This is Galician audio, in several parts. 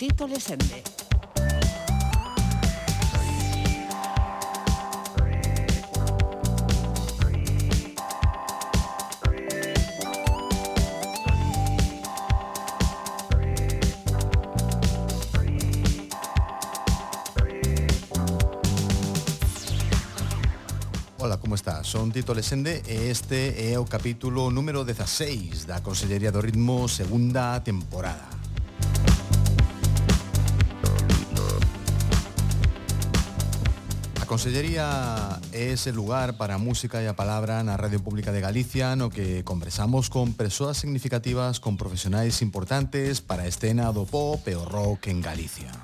Tito Lesende. Como está? Son Tito Lesende e este é o capítulo número 16 da Consellería do Ritmo segunda temporada. Consellería é ese lugar para música e a palabra na Radio Pública de Galicia no que conversamos con persoas significativas con profesionais importantes para a escena do pop e o rock en Galicia.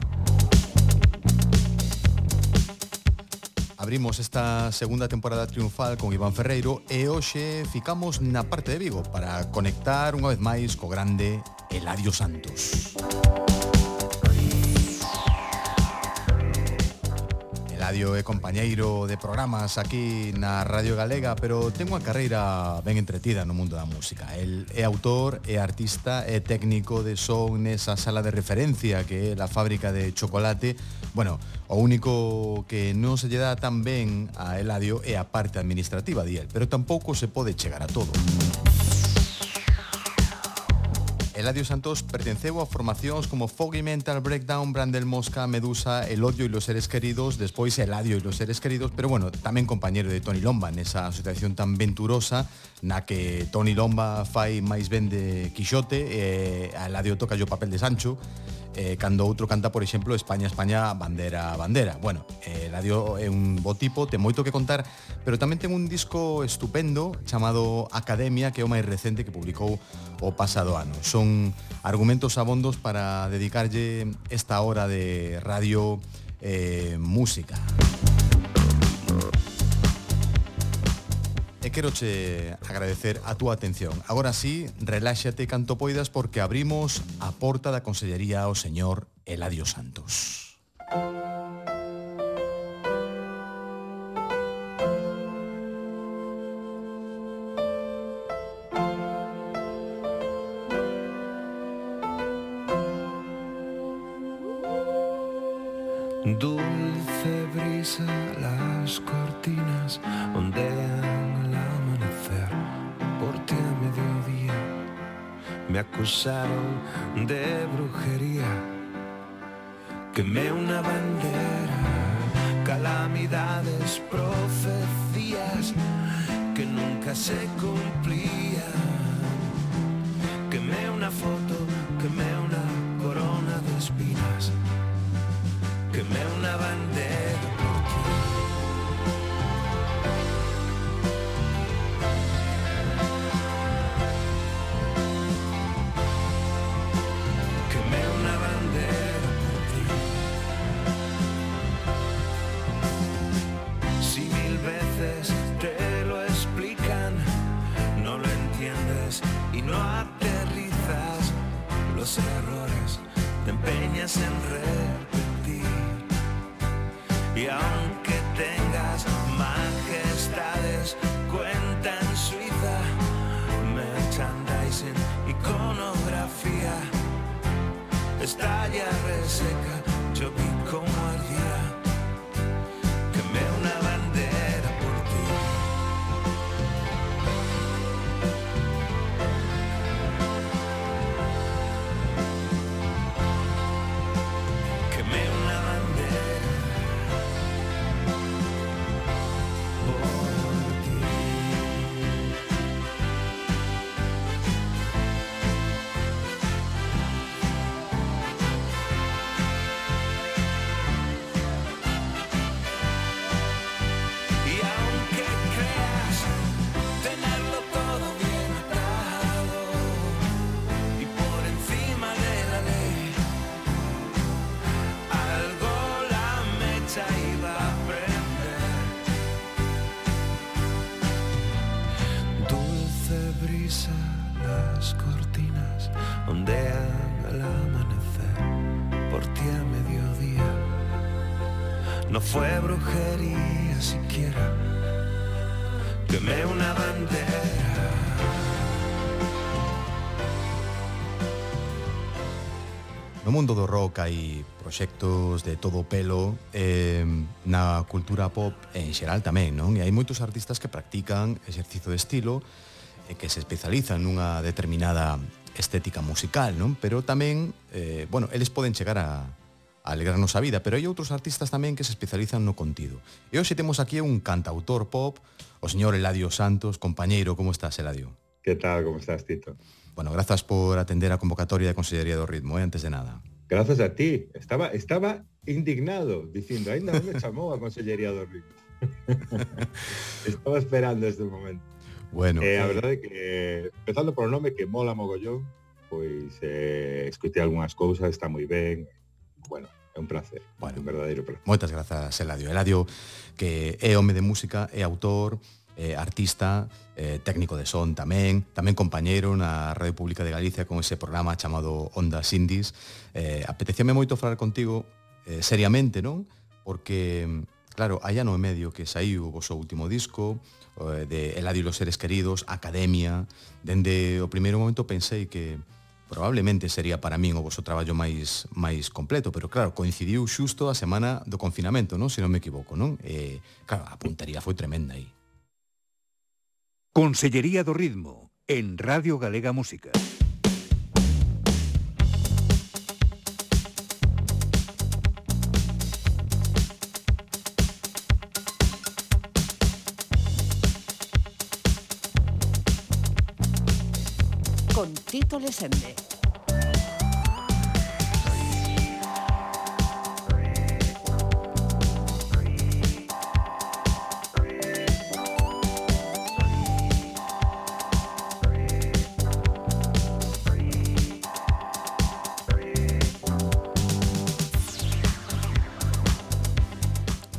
Abrimos esta segunda temporada triunfal con Iván Ferreiro e hoxe ficamos na parte de Vigo para conectar unha vez máis co grande Eladio Santos. Música Eladio é compañeiro de programas aquí na Radio Galega, pero ten unha carreira ben entretida no mundo da música. El é autor, é artista, é técnico de son nesa sala de referencia que é la fábrica de chocolate. Bueno, o único que non se lle dá tan ben a Eladio é a parte administrativa di el, pero tampouco se pode chegar a todo. Música Eladio Santos pertenceu a formacións como Foggy Mental, Breakdown, Brandel Mosca, Medusa, El Odio e los Seres Queridos, despois Eladio e los Seres Queridos, pero bueno, tamén compañero de Tony Lomba nesa asociación tan venturosa na que Tony Lomba fai máis ben de Quixote e Eladio toca o papel de Sancho eh, cando outro canta, por exemplo, España, España, bandera, bandera. Bueno, eh, Radio é un bo tipo, ten moito que contar, pero tamén ten un disco estupendo chamado Academia, que é o máis recente que publicou o pasado ano. Son argumentos abondos para dedicarlle esta hora de radio eh, música. Música e quero che agradecer a túa atención. Agora sí, reláxate canto poidas porque abrimos a porta da Consellería ao señor Eladio Santos. Do acusaron de brujería, quemé una bandera, calamidades, profecías que nunca se cumplían, quemé una foto, quemé una come una bandera. No mundo do rock hai proxectos de todo pelo eh, na cultura pop en xeral tamén, non? E hai moitos artistas que practican exercicio de estilo e eh, que se especializan nunha determinada estética musical, non? Pero tamén, eh, bueno, eles poden chegar a, alegrarnos a vida, pero hai outros artistas tamén que se especializan no contido. E hoxe temos aquí un cantautor pop, o señor Eladio Santos. Compañeiro, como estás, Eladio? Que tal, como estás, Tito? Bueno, grazas por atender a convocatoria da Consellería do Ritmo, eh, antes de nada. Grazas a ti. Estaba estaba indignado, dicindo, ainda non me chamou a Consellería do Ritmo. estaba esperando este momento. Bueno. Eh, a eh, verdade é que, empezando por o nome que mola mogollón, pois eh, escutei algunhas cousas, está moi ben, bueno, é un placer, bueno, un verdadeiro placer. Moitas grazas, Eladio. Eladio, que é home de música, é autor, eh, artista, eh, técnico de son tamén, tamén compañeiro na Radio Pública de Galicia con ese programa chamado Ondas Indies. Eh, apetecíame moito falar contigo eh, seriamente, non? Porque, claro, hai ano e medio que saiu o vosso último disco, eh, de Eladio e los seres queridos, Academia, dende o primeiro momento pensei que probablemente sería para min o vosso traballo máis máis completo, pero claro, coincidiu xusto a semana do confinamento, non? Se non me equivoco, non? Eh, claro, a puntería foi tremenda aí. Consellería do Ritmo en Radio Galega Música. Tito Lesende.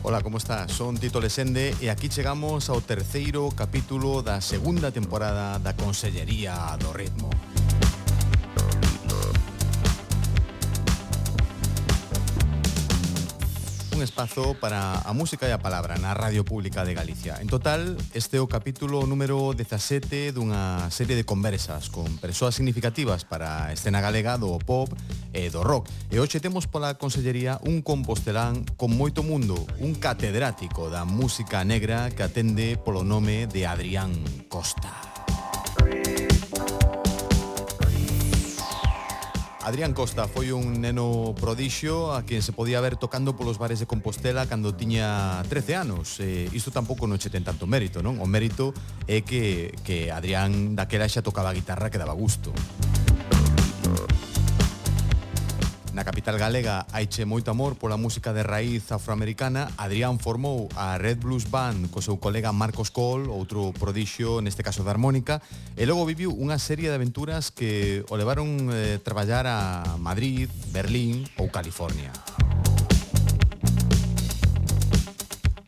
Ola, como está? Son Tito Lesende e aquí chegamos ao terceiro capítulo da segunda temporada da Consellería do Ritmo. un espazo para a música e a palabra na Radio Pública de Galicia. En total, este é o capítulo número 17 dunha serie de conversas con persoas significativas para a escena galega do pop e do rock. E hoxe temos pola Consellería un compostelán con moito mundo, un catedrático da música negra que atende polo nome de Adrián Costa. Adrián Costa foi un neno prodixio a quen se podía ver tocando polos bares de Compostela cando tiña 13 anos. E isto tampouco non che ten tanto mérito, non? O mérito é que, que Adrián daquela xa tocaba a guitarra que daba gusto. Na capital galega haiche moito amor pola música de raíz afroamericana, Adrián formou a Red Blues Band co seu colega Marcos Cole, outro prodixio neste caso da armónica, e logo viviu unha serie de aventuras que o levaron eh, traballar a Madrid, Berlín ou California.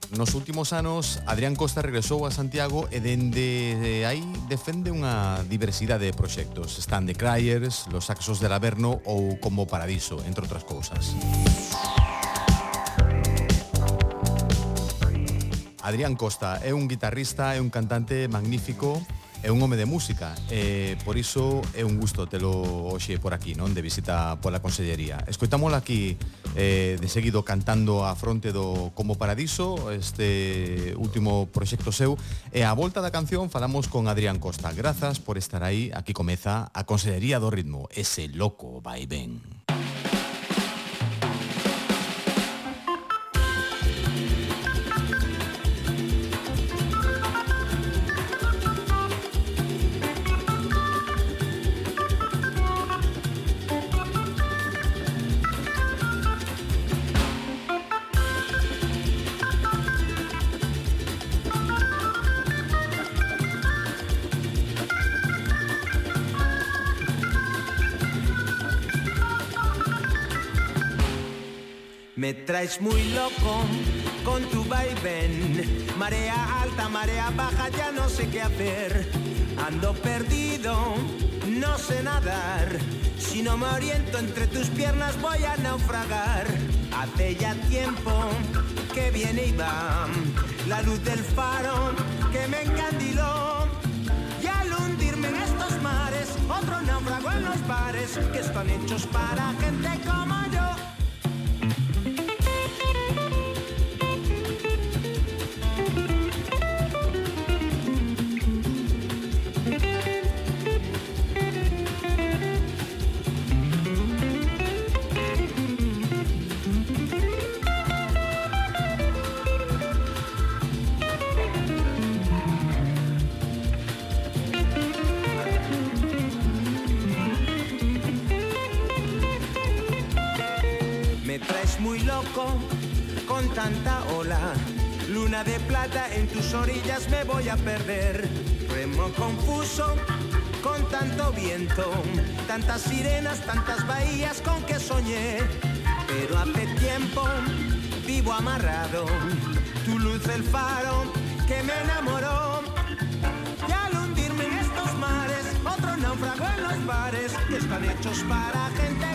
Nos últimos anos, Adrián Costa regresou a Santiago e dende de aí defende unha diversidade de proxectos. Están de Cryers, Los Saxos del Averno ou Como Paradiso, entre outras cousas. Adrián Costa é un guitarrista e un cantante magnífico é un home de música e por iso é un gusto telo hoxe por aquí, non? De visita pola consellería. Escoitámola aquí eh, de seguido cantando a fronte do Como Paradiso, este último proxecto seu, e a volta da canción falamos con Adrián Costa. Grazas por estar aí, aquí comeza a Consellería do Ritmo, ese loco vai ben. Música traes muy loco con tu vaivén. Marea alta, marea baja, ya no sé qué hacer. Ando perdido no sé nadar. Si no me oriento entre tus piernas voy a naufragar. Hace ya tiempo que viene y va la luz del faro que me encandiló. Y al hundirme en estos mares, otro náufrago en los bares que están hechos para gente como con tanta ola. Luna de plata en tus orillas me voy a perder. Remo confuso con tanto viento. Tantas sirenas, tantas bahías con que soñé. Pero hace tiempo vivo amarrado. Tu luz el faro que me enamoró. Y al hundirme en estos mares, otro náufrago en los bares que están hechos para gente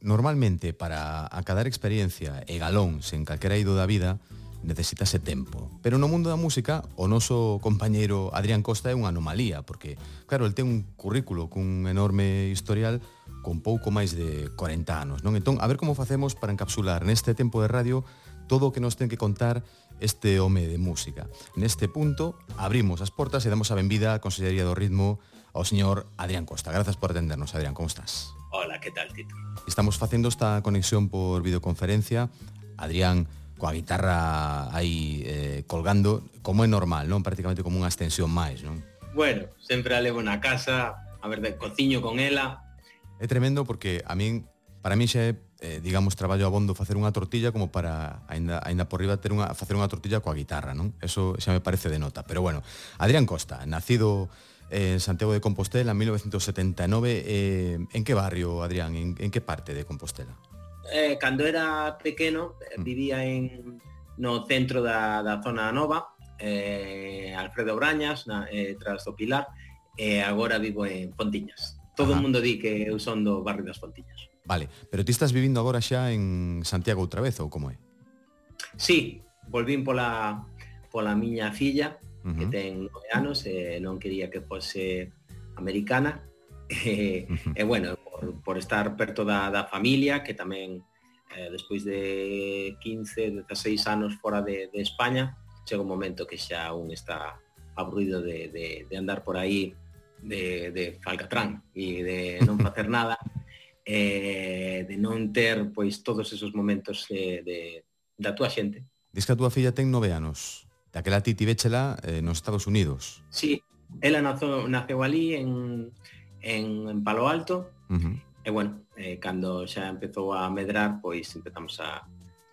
Normalmente, para acadar experiencia e galón sen calquera ido da vida, necesitase tempo. Pero no mundo da música, o noso compañeiro Adrián Costa é unha anomalía, porque, claro, el ten un currículo cun enorme historial con pouco máis de 40 anos, non? Entón, a ver como facemos para encapsular neste tempo de radio todo o que nos ten que contar este home de música. Neste punto, abrimos as portas e damos a benvida á Consellería do Ritmo ao señor Adrián Costa. Grazas por atendernos, Adrián, como estás? Ola, que tal, Tito? Estamos facendo esta conexión por videoconferencia. Adrián, coa guitarra aí eh, colgando, como é normal, non? Prácticamente como unha extensión máis, non? Bueno, sempre a levo na casa, a verdade, cociño con ela. É tremendo porque a min, para min xa é, eh, digamos, traballo abondo facer unha tortilla como para, aínda aínda por riba, ter unha, facer unha tortilla coa guitarra, non? Eso xa me parece de nota. Pero bueno, Adrián Costa, nacido en Santiago de Compostela en 1979. Eh, en que barrio, Adrián? En, en que parte de Compostela? Eh, cando era pequeno, eh, mm. vivía en, no centro da, da zona nova, eh, Alfredo Brañas, na, eh, tras do Pilar, e eh, agora vivo en Fontiñas. Todo Ajá. o mundo di que eu son do barrio das Fontiñas. Vale, pero ti estás vivindo agora xa en Santiago outra vez ou como é? Sí, volvín pola pola miña filla uh -huh. que ten nove anos e eh, non quería que fose americana e, uh -huh. e bueno, por, por estar perto da, da familia que tamén eh, despois de 15, 16 anos fora de, de España chega un momento que xa un está aburrido de, de, de andar por aí de, de falcatrán e de non facer nada eh, de non ter pois todos esos momentos eh, de, da tua xente. Diz que a túa filla ten nove anos. Daquela ti tivéchela eh, nos Estados Unidos. Sí, ela nazo, naceu ali en, en, en Palo Alto uh -huh. e bueno, eh, cando xa empezou a medrar, pois empezamos a,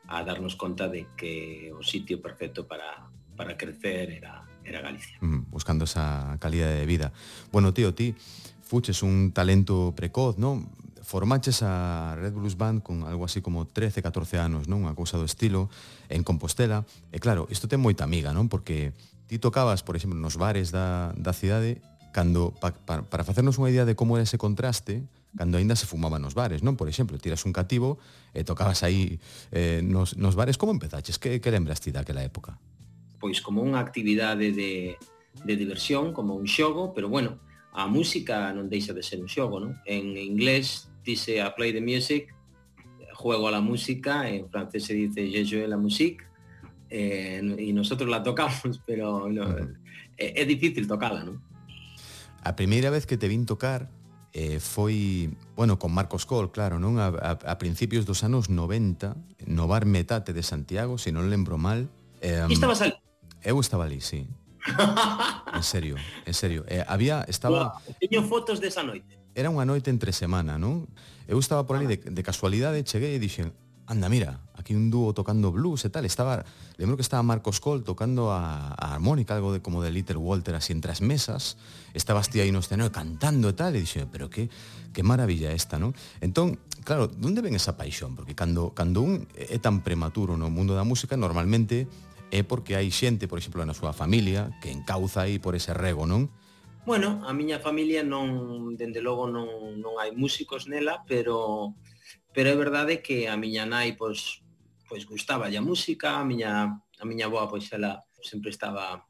a darnos conta de que o sitio perfecto para, para crecer era, era Galicia. Mm, buscando esa calidad de vida. Bueno, tío, ti fuches un talento precoz, ¿no? formaches a Red Blues Band con algo así como 13, 14 anos, non? Unha cousa do estilo, en Compostela. E claro, isto ten moita amiga, non? Porque ti tocabas, por exemplo, nos bares da, da cidade, cando, pa, pa, para facernos unha idea de como era ese contraste, cando aínda se fumaba nos bares, non? Por exemplo, tiras un cativo e tocabas aí eh, nos, nos bares. Como empezaches? Que, que lembras ti daquela época? Pois como unha actividade de, de diversión, como un xogo, pero bueno, a música non deixa de ser un xogo, non? En inglés dice a play the music, juego a la música, en francés se dice je joue la musique, eh, y nosotros la tocamos, pero no, é, é difícil tocala, non? A primeira vez que te vin tocar eh, foi, bueno, con Marcos Col, claro, non? A, a, a principios dos anos 90, no bar Metate de Santiago, se non lembro mal. Eh, E estabas ali. Eu estaba ali, sí. En serio, en serio. Eh, había, estaba, Buah, teño fotos desa noite. era unha noite entre semana, non? Eu estaba por ali de, de casualidade, cheguei e dixen, anda, mira, aquí un dúo tocando blues e tal, estaba, lembro que estaba Marcos Col tocando a, a armónica, algo de como de Little Walter así entre as mesas, estaba ti aí no escenario cantando e tal, e dixen, pero que, que maravilla esta, non? Entón, claro, onde ven esa paixón? Porque cando, cando un é tan prematuro no mundo da música, normalmente é porque hai xente, por exemplo, na súa familia, que encauza aí por ese rego, non? Bueno, a miña familia non, dende logo non, non hai músicos nela, pero pero é verdade que a miña nai pois pois gustaba a música, a miña a miña boa pois ela sempre estaba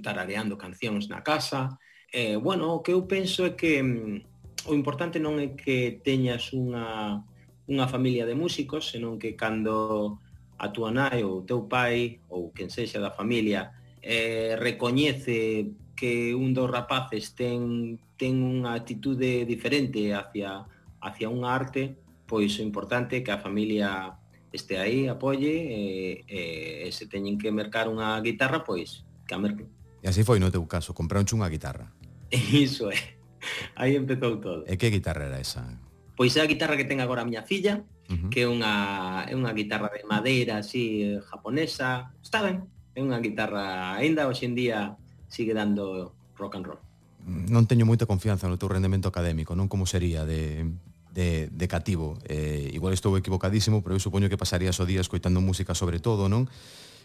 tarareando cancións na casa. Eh, bueno, o que eu penso é que mm, o importante non é que teñas unha unha familia de músicos, senón que cando a túa nai ou o teu pai ou quen sexa da familia eh, recoñece que un dos rapaces ten, ten unha actitude diferente hacia, hacia unha arte, pois é importante que a familia este aí, apoie, e, e, e se teñen que mercar unha guitarra, pois que a merquen. E así foi no teu caso, compraronche unha guitarra. Iso é. Aí empezou todo. E que guitarra era esa? Pois é a guitarra que ten agora a miña filla, uh -huh. que é unha, é unha guitarra de madeira así eh, japonesa. Está ben, é unha guitarra aínda hoxe en día sigue dando rock and roll. Non teño moita confianza no teu rendemento académico, non como sería de, de, de cativo. Eh, igual estou equivocadísimo, pero eu supoño que pasarías o día escoitando música sobre todo, non?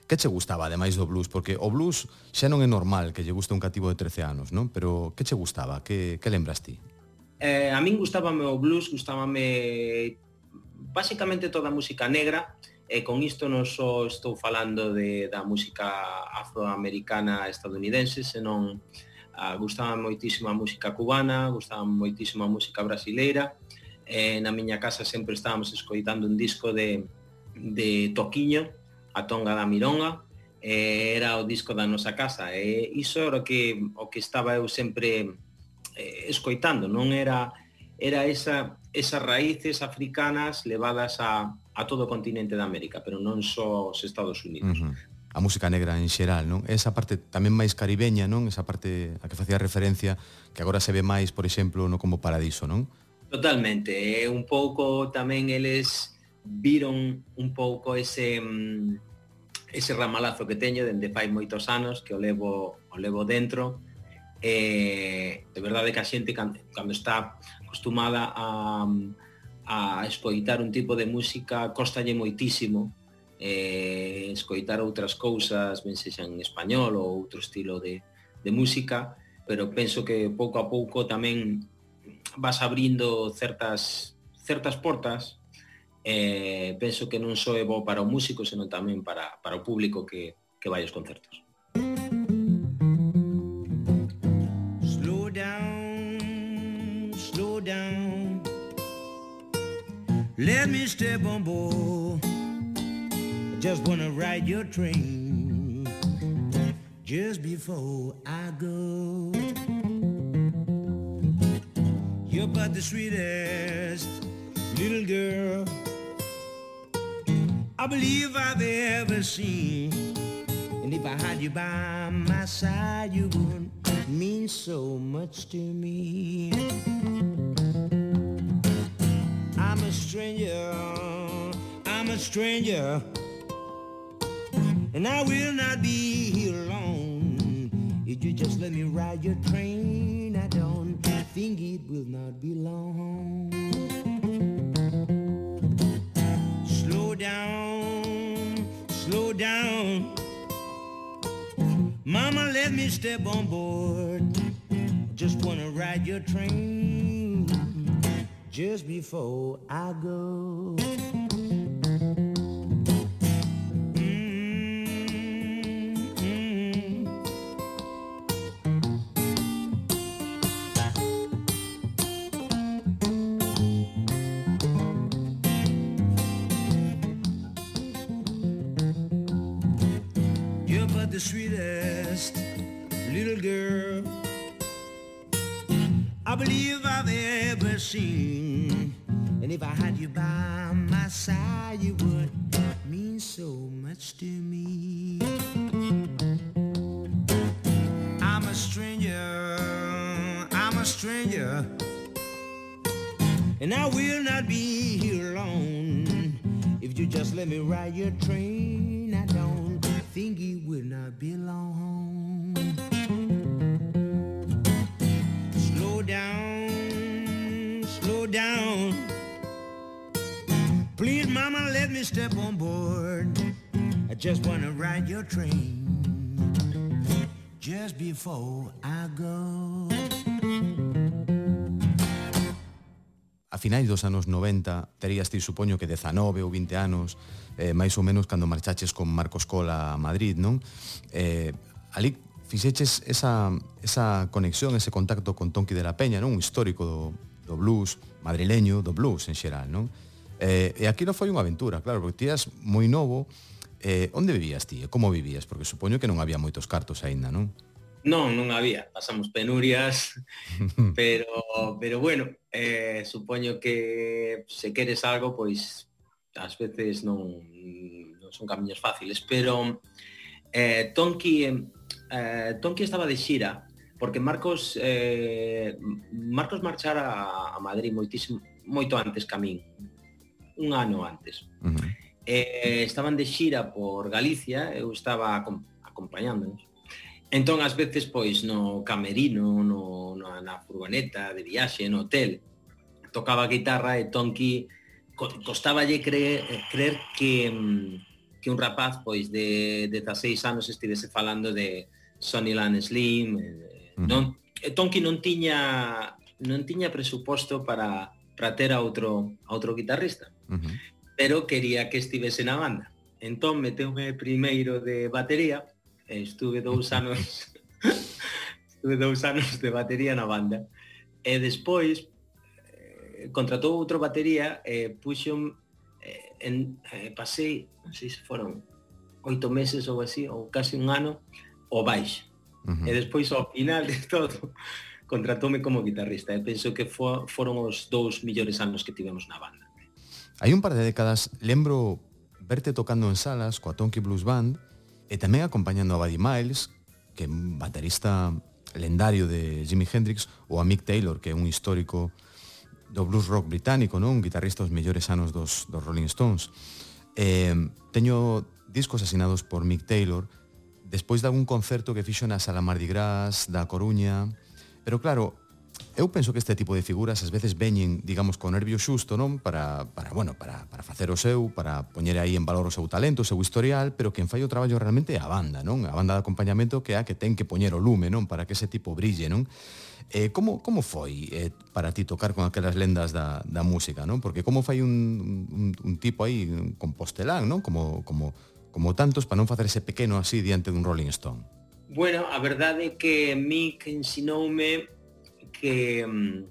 Que che gustaba, ademais do blues? Porque o blues xa non é normal que lle guste un cativo de 13 anos, non? Pero que che gustaba? Que, que lembras ti? Eh, a min gustábame o blues, gustábame basicamente toda a música negra, E con isto non só estou falando de, da música afroamericana estadounidense, senón uh, gustaba moitísima música cubana, gustaba moitísima música brasileira. E na miña casa sempre estábamos escoitando un disco de, de Toquiño, a Tonga da Mironga, e era o disco da nosa casa. E iso era o que, o que estaba eu sempre eh, escoitando, non era era esa, esas raíces africanas levadas a, a todo o continente de América, pero non só os Estados Unidos. Uh -huh a música negra en xeral, non? Esa parte tamén máis caribeña, non? Esa parte a que facía referencia que agora se ve máis, por exemplo, no como paradiso, non? Totalmente, é un pouco tamén eles viron un pouco ese mm, ese ramalazo que teño dende fai moitos anos que o levo o levo dentro. Eh, de verdade que a xente cando, cando está acostumada a a escoitar un tipo de música costalle moitísimo eh, escoitar outras cousas, ben sexan en español ou outro estilo de, de música, pero penso que pouco a pouco tamén vas abrindo certas certas portas eh, penso que non só é bo para o músico, senón tamén para, para o público que, que vai aos concertos. Slow down, slow down Let me step on board I just wanna ride your train Just before I go You're but the sweetest little girl I believe I've ever seen. And if I had you by my side, you would mean so much to me. I'm a stranger, I'm a stranger, and I will not be here alone. If you just let me ride your train, I don't think it will not be long. Slow down, slow down. Mama, let me step on board. Just wanna ride your train just before I go. The sweetest little girl I believe I've ever seen. And if I had you by my side, you would mean so much to me. I'm a stranger, I'm a stranger, and I will not be here long if you just let me ride your train. I don't think it will not be long. down, slow down. Please, mama, let me step on board. I just wanna ride your train just before I go. A finais dos anos 90 terías ti, supoño que 19 ou 20 anos, eh, máis ou menos cando marchaches con Marcos Cola a Madrid, non? Eh, ali fixeches esa, esa conexión, ese contacto con Tonki de la Peña, non? Un histórico do, do blues, madrileño, do blues en xeral, non? Eh, e aquí non foi unha aventura, claro, porque tías moi novo, eh, onde vivías ti e como vivías? Porque supoño que non había moitos cartos aínda, non? Non, non había, pasamos penurias, pero pero bueno, eh, supoño que se queres algo, pois ás veces non, non son camiños fáciles, pero eh, Tonki eh, Tonki estaba de xira porque Marcos eh, Marcos marchara a Madrid moitísimo moito antes que a min un ano antes uh -huh. eh, estaban de xira por Galicia eu estaba acompañándonos entón ás veces pois no camerino no, no, na furgoneta de viaxe no hotel tocaba a guitarra e Tonki costaballe creer, eh, creer que mm, que un rapaz pois de 16 anos estivese falando de Sunnyland Slim, eh, non, eh, Tonki non tiña non tiña presuposto para para ter a outro a outro guitarrista. Uh -huh. Pero quería que estivese na banda. Entón meteume primeiro de batería, estuve dous anos estuve dous anos de batería na banda. E despois eh, contratou outro batería e eh, puxo eh, en, eh, pasei, non sei se foron oito meses ou así, ou casi un ano, o baixo. Uh -huh. E despois ao final de todo contratoume como guitarrista e penso que fo, foron os dous millores anos que tivemos na banda. Hai un par de décadas lembro verte tocando en salas coa Tonky Blues Band e tamén acompañando a Buddy Miles, que é un baterista lendario de Jimi Hendrix ou a Mick Taylor, que é un histórico do blues rock británico, non? Un guitarrista dos mellores anos dos, dos Rolling Stones. Eh, teño discos asinados por Mick Taylor, despois de algún concerto que fixo na Sala Mardi Gras, da Coruña, pero claro, eu penso que este tipo de figuras ás veces veñen, digamos, con nervio xusto, non? Para, para bueno, para, para facer o seu, para poñer aí en valor o seu talento, o seu historial, pero quen fai o traballo realmente é a banda, non? A banda de acompañamento que é a que ten que poñer o lume, non? Para que ese tipo brille, non? Eh, como, como foi eh, para ti tocar con aquelas lendas da, da música, non? Porque como fai un, un, un tipo aí, un compostelán, non? Como, como como tantos, para non facer ese pequeno así diante dun Rolling Stone? Bueno, a verdade é que Mick ensinoume que um,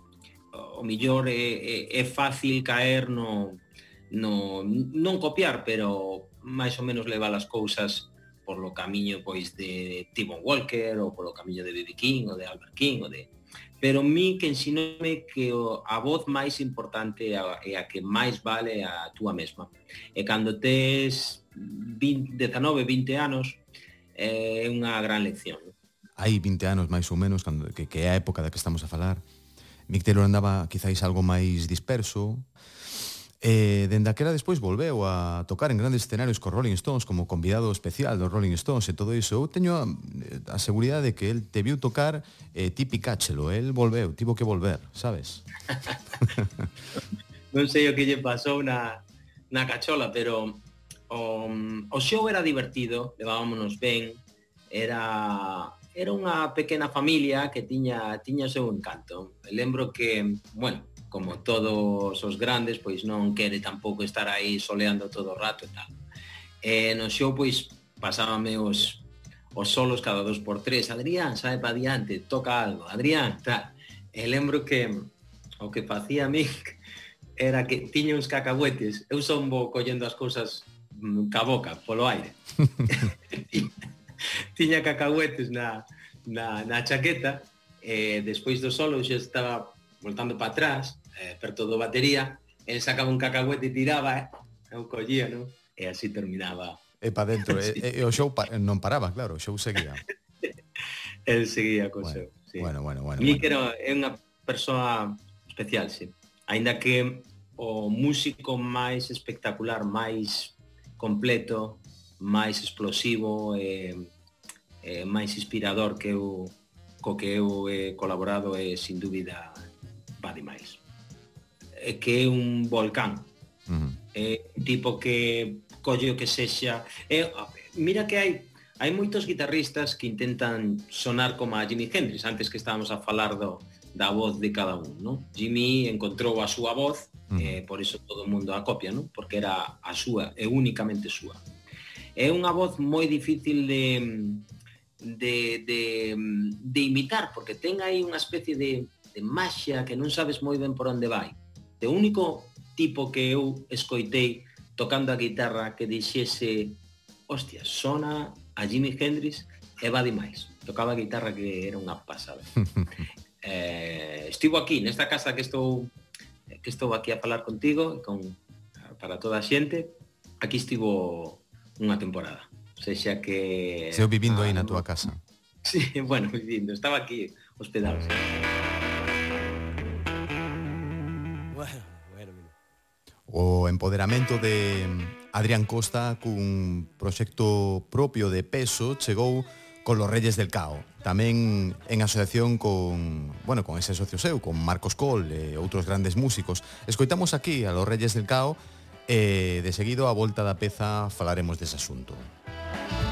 o millor é, é, é fácil caer no, no non copiar, pero máis ou menos levar as cousas por lo camiño pois de Timon Walker ou polo camiño de B.B. King ou de Albert King ou de pero mi que ensinome que a voz máis importante é a, é a que máis vale a túa mesma. E cando tes 20, 19, 20 anos é eh, unha gran lección. Hai 20 anos máis ou menos cando, que, que é a época da que estamos a falar. Mictelo andaba quizáis algo máis disperso, E dende aquela despois volveu a tocar en grandes escenarios co Rolling Stones como convidado especial dos Rolling Stones e todo iso. Eu teño a, a seguridade de que el te viu tocar eh, ti picáchelo, el volveu, tivo que volver, sabes? non sei o que lle pasou na, na cachola, pero o, o show era divertido, levámonos ben, era era unha pequena familia que tiña tiña seu encanto. Lembro que, bueno, como todos os grandes, pois non quere tampouco estar aí soleando todo o rato e tal. E no show, pois, pasábame os, os solos cada dos por tres. Adrián, sabe pa diante, toca algo. Adrián, tal. E lembro que o que facía a mí era que tiña uns cacahuetes. Eu son bo collendo as cousas caboca, polo aire. Tiña cacahuetes na, na, na chaqueta, e despois do solo xa estaba voltando para atrás, eh, perto do batería, el sacaba un cacahuete e tiraba, eh, eu collía, non? E así terminaba. E pa dentro, sí. e, e, o show pa, non paraba, claro, o show seguía. el seguía co bueno, seu, sí. Bueno, bueno, bueno. Míquero bueno. é unha persoa especial, sí. Ainda que o músico máis espectacular, máis completo, máis explosivo e, e máis inspirador que eu co que eu he colaborado e sin dúbida va demais. É que é un volcán. Uh -huh. É un tipo que colle o que sexa, é mira que hai hai moitos guitarristas que intentan sonar como a Jimi Hendrix, antes que estábamos a falar do da voz de cada un, ¿no? Jimmy encontrou a súa voz uh -huh. eh, por iso todo o mundo a copia, ¿no? Porque era a súa, e únicamente súa. É unha voz moi difícil de, de, de, de imitar, porque ten aí unha especie de, de maxia que non sabes moi ben por onde vai. O único tipo que eu escoitei tocando a guitarra que dixese hostia, sona a Jimi Hendrix e va demais. Tocaba a guitarra que era unha pasada. eh, estivo aquí, nesta casa que estou que estou aquí a falar contigo e con para toda a xente. Aquí estivo unha temporada. O sea, que... Seu vivindo ah, aí na ah, túa casa. Sí, bueno, vivindo. Estaba aquí hospedado. Bueno, bueno, o empoderamento de Adrián Costa cun proxecto propio de peso chegou con los Reyes del Cao, tamén en asociación con, bueno, con ese socio seu, con Marcos Col e outros grandes músicos. Escoitamos aquí a los Reyes del Cao e de seguido a volta da peza falaremos dese asunto. Música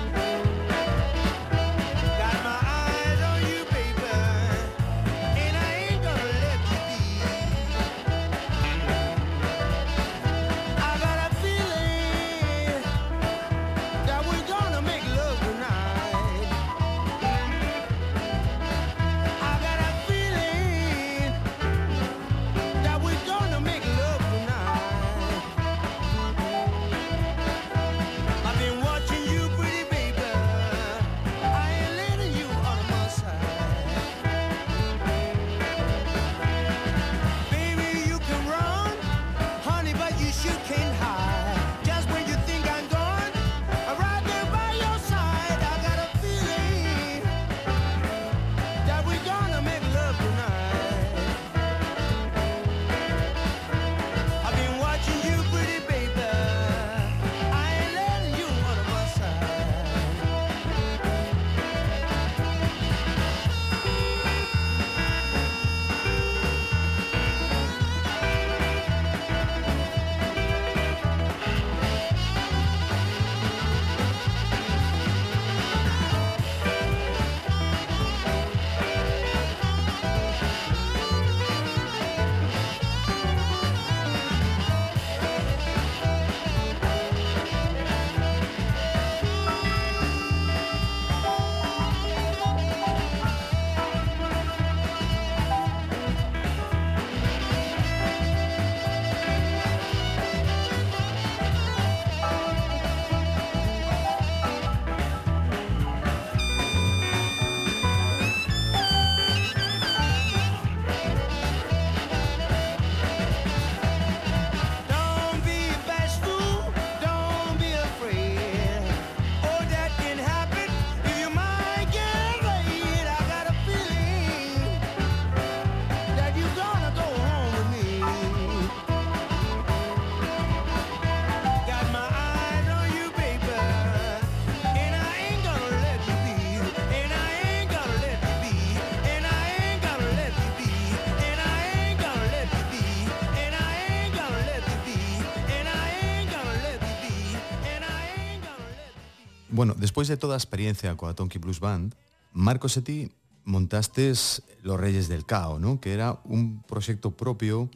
bueno, despois de toda a experiencia coa Tonky Blues Band, Marcos e ti montastes Los Reyes del Cao, ¿no? que era un proxecto propio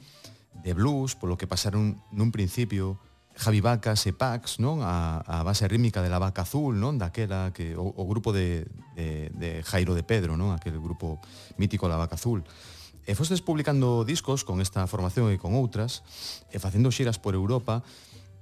de blues, polo que pasaron nun principio Javi Vacas e Pax, non? A, a base rítmica de la Vaca Azul, non? Daquela que o, o grupo de, de, de Jairo de Pedro, non? Aquel grupo mítico La Vaca Azul. E fostes publicando discos con esta formación e con outras, e facendo xiras por Europa,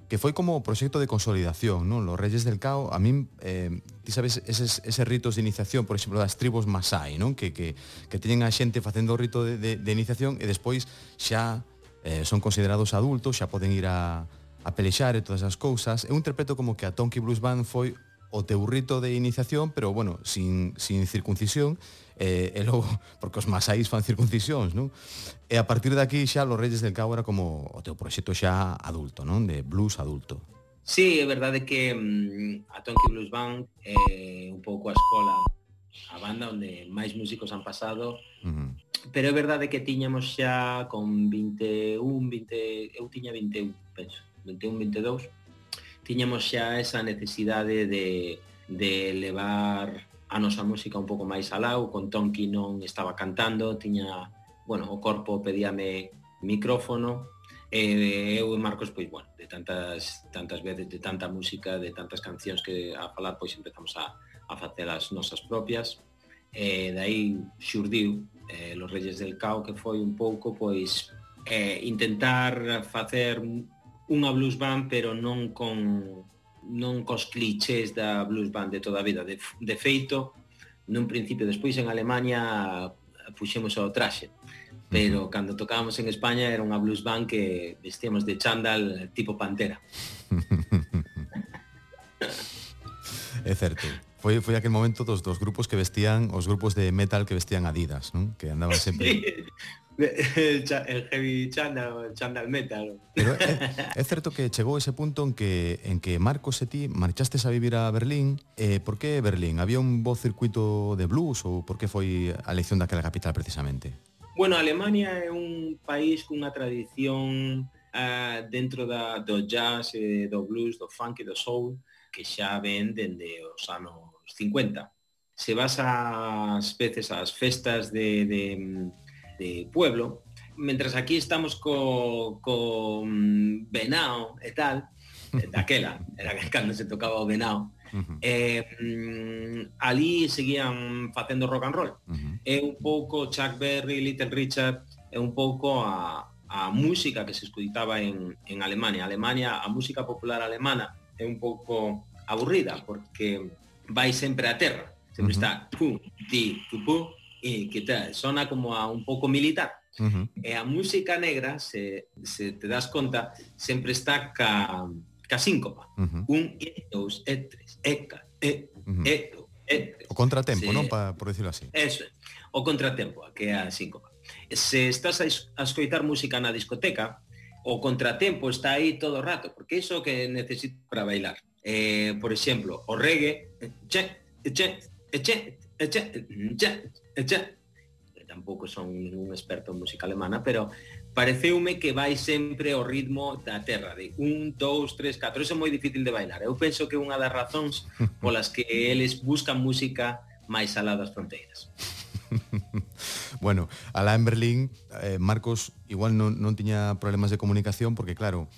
que foi como proxecto de consolidación, non? Los Reyes del Cao, a min, eh, ti sabes, eses, eses ritos de iniciación, por exemplo, das tribos Masai, non? Que, que, que teñen a xente facendo o rito de, de, de iniciación e despois xa eh, son considerados adultos, xa poden ir a, a pelexar e todas as cousas. Eu interpreto como que a Tonky Blues Band foi o teu rito de iniciación, pero bueno, sin, sin circuncisión, eh, e logo, porque os masáis fan circuncisións, non? E a partir de aquí xa Los Reyes del Cabo era como o teu proxecto xa adulto, non? De blues adulto. Sí, é verdade que mm, a Tonky Blues Band é eh, un pouco a escola a banda onde máis músicos han pasado uh -huh. pero é verdade que tiñamos xa con 21, 20 eu tiña 21, penso 21, 22 tiñamos xa esa necesidade de, de levar a nosa música un pouco máis alao, con Tonky non estaba cantando, tiña, bueno, o corpo pedíame micrófono, e eu e Marcos, pois, bueno, de tantas, tantas veces, de tanta música, de tantas cancións que a falar, pois empezamos a, a facer as nosas propias, e dai xurdiu eh, Los Reyes del Cao, que foi un pouco, pois, eh, intentar facer unha blues band, pero non con non cos clichés da blues band de toda a vida. De, de feito, nun principio despois en Alemania puxemos ao traxe, pero uh -huh. cando tocábamos en España era unha blues band que vestíamos de chándal tipo pantera. é certo foi, foi aquel momento dos, dos grupos que vestían, os grupos de metal que vestían Adidas, non? Que andaban sempre... el heavy chandal, chandal metal. Pero é, é certo que chegou ese punto en que en que Marcos e ti marchastes a vivir a Berlín. Eh, por que Berlín? Había un bo circuito de blues ou por que foi a elección daquela capital precisamente? Bueno, Alemania é un país cunha tradición uh, dentro da, do jazz, eh, do blues, do funk e do soul que xa ven dende os anos 50. Se vas ás veces ás festas de, de, de pueblo, mentras aquí estamos co, co mm, venao e tal, daquela, era cando se tocaba o venao, Uh -huh. eh, mm, ali seguían facendo rock and roll. Uh -huh. É un pouco Chuck Berry, Little Richard, é un pouco a, a música que se escutaba en, en Alemania. Alemania, a música popular alemana é un pouco aburrida porque vai sempre a terra. Sempre uh -huh. está pum, ti, tupú, e que tal, sona como a un pouco militar. Uh -huh. E a música negra, se, se te das conta, sempre está ca, ca síncopa. Uh -huh. Un, e, dous, e, tres, e, ca, e, uh -huh. e, do, e, tres. O contratempo, se, non? Pa, por decirlo así. Eso, o contratempo, que é a síncopa. Se estás a, a escoitar música na discoteca, o contratempo está aí todo o rato, porque iso que necesito para bailar eh, por exemplo, o reggae, que tampouco son un experto en música alemana, pero pareceume que vai sempre o ritmo da terra, de un, dous, tres, catro, eso é moi difícil de bailar. Eu penso que é unha das razóns polas que eles buscan música máis alá das fronteiras. bueno, alá en Berlín, eh, Marcos igual non, non tiña problemas de comunicación porque, claro,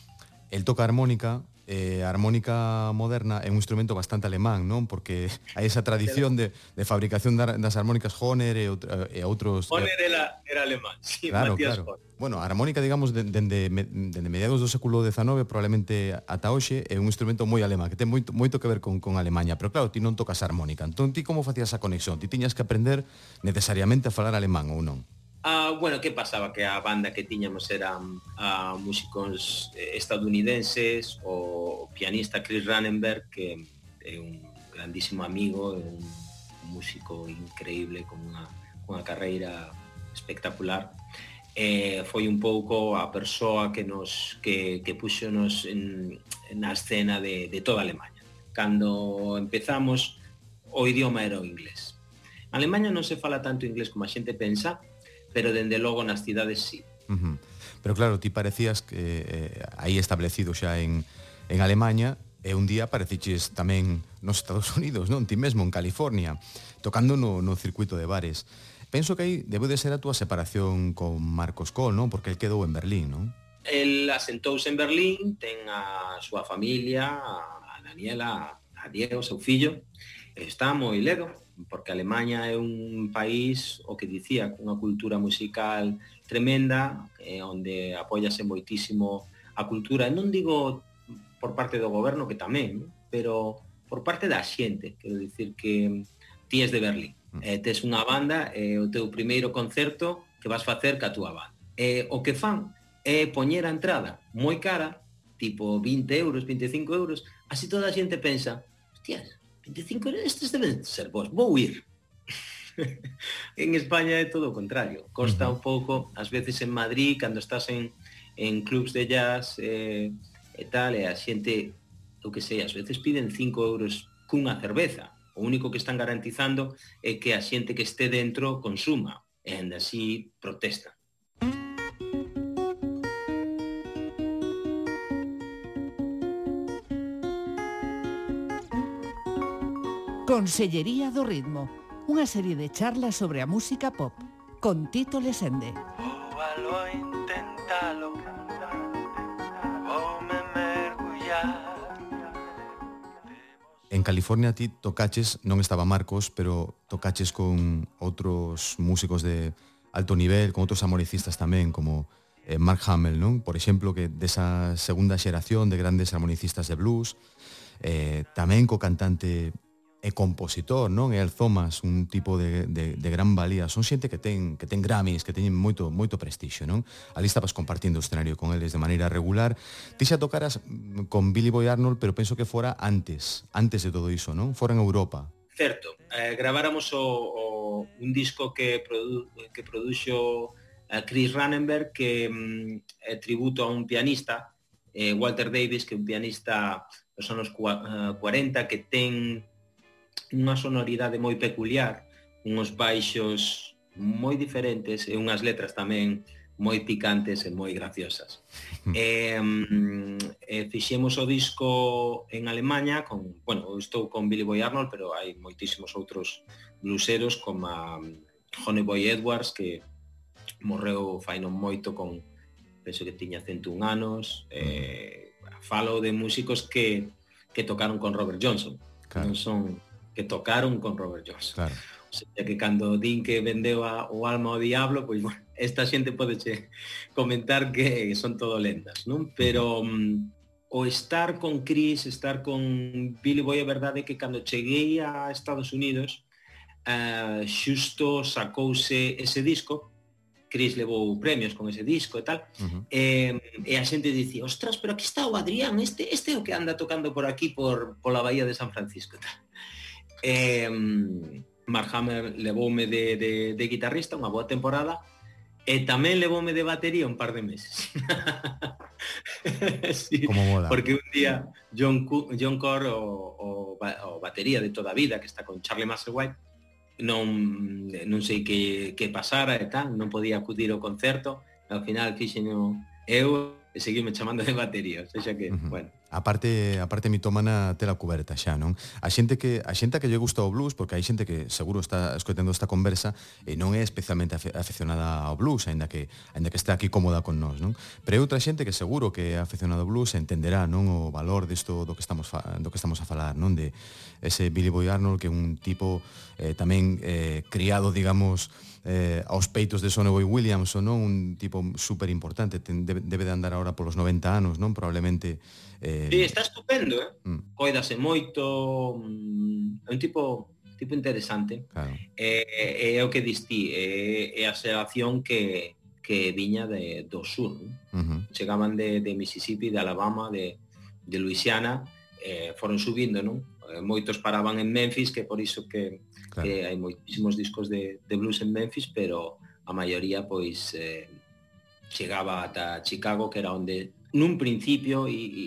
el toca armónica, eh, a armónica moderna é un instrumento bastante alemán, non? Porque hai esa tradición de, de fabricación das armónicas Hohner e, e outros... Hohner era, era alemán, sí, claro, Matías claro. Hohner. Bueno, a armónica, digamos, dende, dende mediados do século XIX, probablemente ata hoxe, é un instrumento moi alemán, que ten moito, moito que ver con, con Alemanha. Pero claro, ti non tocas armónica. Entón, ti como facías a conexión? Ti tiñas que aprender necesariamente a falar alemán ou non? Uh, bueno, que pasaba? Que a banda que tiñamos eran uh, músicos eh, estadounidenses, o pianista Chris Rannenberg, que é un grandísimo amigo, é un músico increíble con unha, unha carreira espectacular. Eh, foi un pouco a persoa que nos que, que puxonos en, na escena de, de toda Alemanha. Cando empezamos, o idioma era o inglés. En Alemanha non se fala tanto inglés como a xente pensa, pero dende logo nas cidades sí. Uh -huh. Pero claro, ti parecías que eh, aí establecido xa en, en Alemanha e un día apareciches tamén nos Estados Unidos, non? Ti mesmo en California, tocando no, no circuito de bares. Penso que aí debe de ser a túa separación con Marcos Kohl, non? Porque el quedou en Berlín, non? El asentouse en Berlín, ten a súa familia, a Daniela, a Diego, seu fillo, está moi ledo, porque Alemanha é un país, o que dicía, cunha cultura musical tremenda, eh, onde apóyase moitísimo a cultura, non digo por parte do goberno que tamén, pero por parte da xente, quero dicir que ti es de Berlín, mm. eh, tes unha banda, eh, o teu primeiro concerto que vas facer ca túa banda. Eh, o que fan é eh, poñer a entrada moi cara, tipo 20 euros, 25 euros, así toda a xente pensa, hostias, 25 estes deben ser vos, vou ir. en España é todo o contrario. Costa uh -huh. un pouco, ás veces en Madrid, cando estás en, en clubs de jazz eh, e tal, e a xente, o que sei, ás veces piden 5 euros cunha cerveza. O único que están garantizando é que a xente que esté dentro consuma, e ainda así protesta. Consellería do Ritmo, unha serie de charlas sobre a música pop, con Tito Lesende. Ouvalo, intentalo, voume mergullar. En California ti tocaches, non estaba Marcos, pero tocaches con outros músicos de alto nivel, con outros armonicistas tamén, como eh, Mark Hamill, non? Por exemplo, que desa segunda xeración de grandes armonicistas de blues, eh, tamén co cantante e compositor, non? E Thomas, un tipo de, de, de gran valía. Son xente que ten, que ten Grammys, que teñen moito moito prestixio, non? Ali estabas compartindo o escenario con eles de maneira regular. Ti xa tocaras mm, con Billy Boy Arnold, pero penso que fora antes, antes de todo iso, non? Fora en Europa. Certo. Eh, graváramos o, o, un disco que, produ, que produxo eh, Chris Rannenberg, que mm, é tributo a un pianista, eh, Walter Davis, que é un pianista dos anos 40, que ten unha sonoridade moi peculiar, unhos baixos moi diferentes e unhas letras tamén moi picantes e moi graciosas. Hmm. e, Eh, fixemos o disco en Alemanha con, bueno, estou con Billy Boy Arnold, pero hai moitísimos outros bluseros como a mm, Johnny Boy Edwards que morreu fai non moito con penso que tiña 101 anos, eh, falo de músicos que que tocaron con Robert Johnson. Claro. Non son que tocaron con Robert Johnson. Claro. O sea, que cando din que vendeu a, o alma ao diablo, pois bueno, esta xente pode che comentar que son todo lendas, non? Pero um, o estar con Chris, estar con Billy Boy, a verdade é que cando cheguei a Estados Unidos, eh, uh, xusto sacouse ese disco, Chris levou premios con ese disco e tal, uh eh, -huh. e, e a xente dicía, ostras, pero aquí está o Adrián, este, este é o que anda tocando por aquí, por, por la Bahía de San Francisco e tal. Eh, Mark Hammer levoume de, de, de guitarrista unha boa temporada e tamén levoume de batería un par de meses. sí, Como mola. Porque un día John, John Cor, o, o, o batería de toda a vida, que está con Charlie Musselwhite, non, non sei que, que pasara e tal, non podía acudir ao concerto, ao final fixen eu e seguirme chamando de batería, o sea que, uh -huh. bueno. A parte, a parte mitómana tela cuberta xa, non? A xente que a xente que lle gusta o blues, porque hai xente que seguro está escoitando esta conversa e non é especialmente afeccionada ao blues, aínda que aínda que está aquí cómoda con nós, non? Pero hai outra xente que seguro que é afeccionada ao blues entenderá, non, o valor disto do que estamos do que estamos a falar, non? De ese Billy Boy Arnold que é un tipo eh, tamén eh, criado, digamos, eh, aos peitos de Sonny Boy Williams ou non? Un tipo super importante, ten, debe, debe de andar agora polos 90 anos, non? Probablemente eh Sí, está estupendo, eh? Mm. Coidase moito, mm, é un tipo tipo interesante. Claro. Eh, eh é o que distí, é, eh, é a xeración que que viña de do sur, non? Uh -huh. Chegaban de, de Mississippi, de Alabama, de de Louisiana, eh, foron subindo, non? Eh, moitos paraban en Memphis, que por iso que claro. que hai moitísimos discos de, de blues en Memphis, pero a maioría pois eh, chegaba ata Chicago, que era onde nun principio i, i,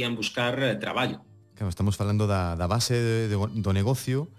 ian buscar eh, traballo. Claro, estamos falando da, da base de, de, do negocio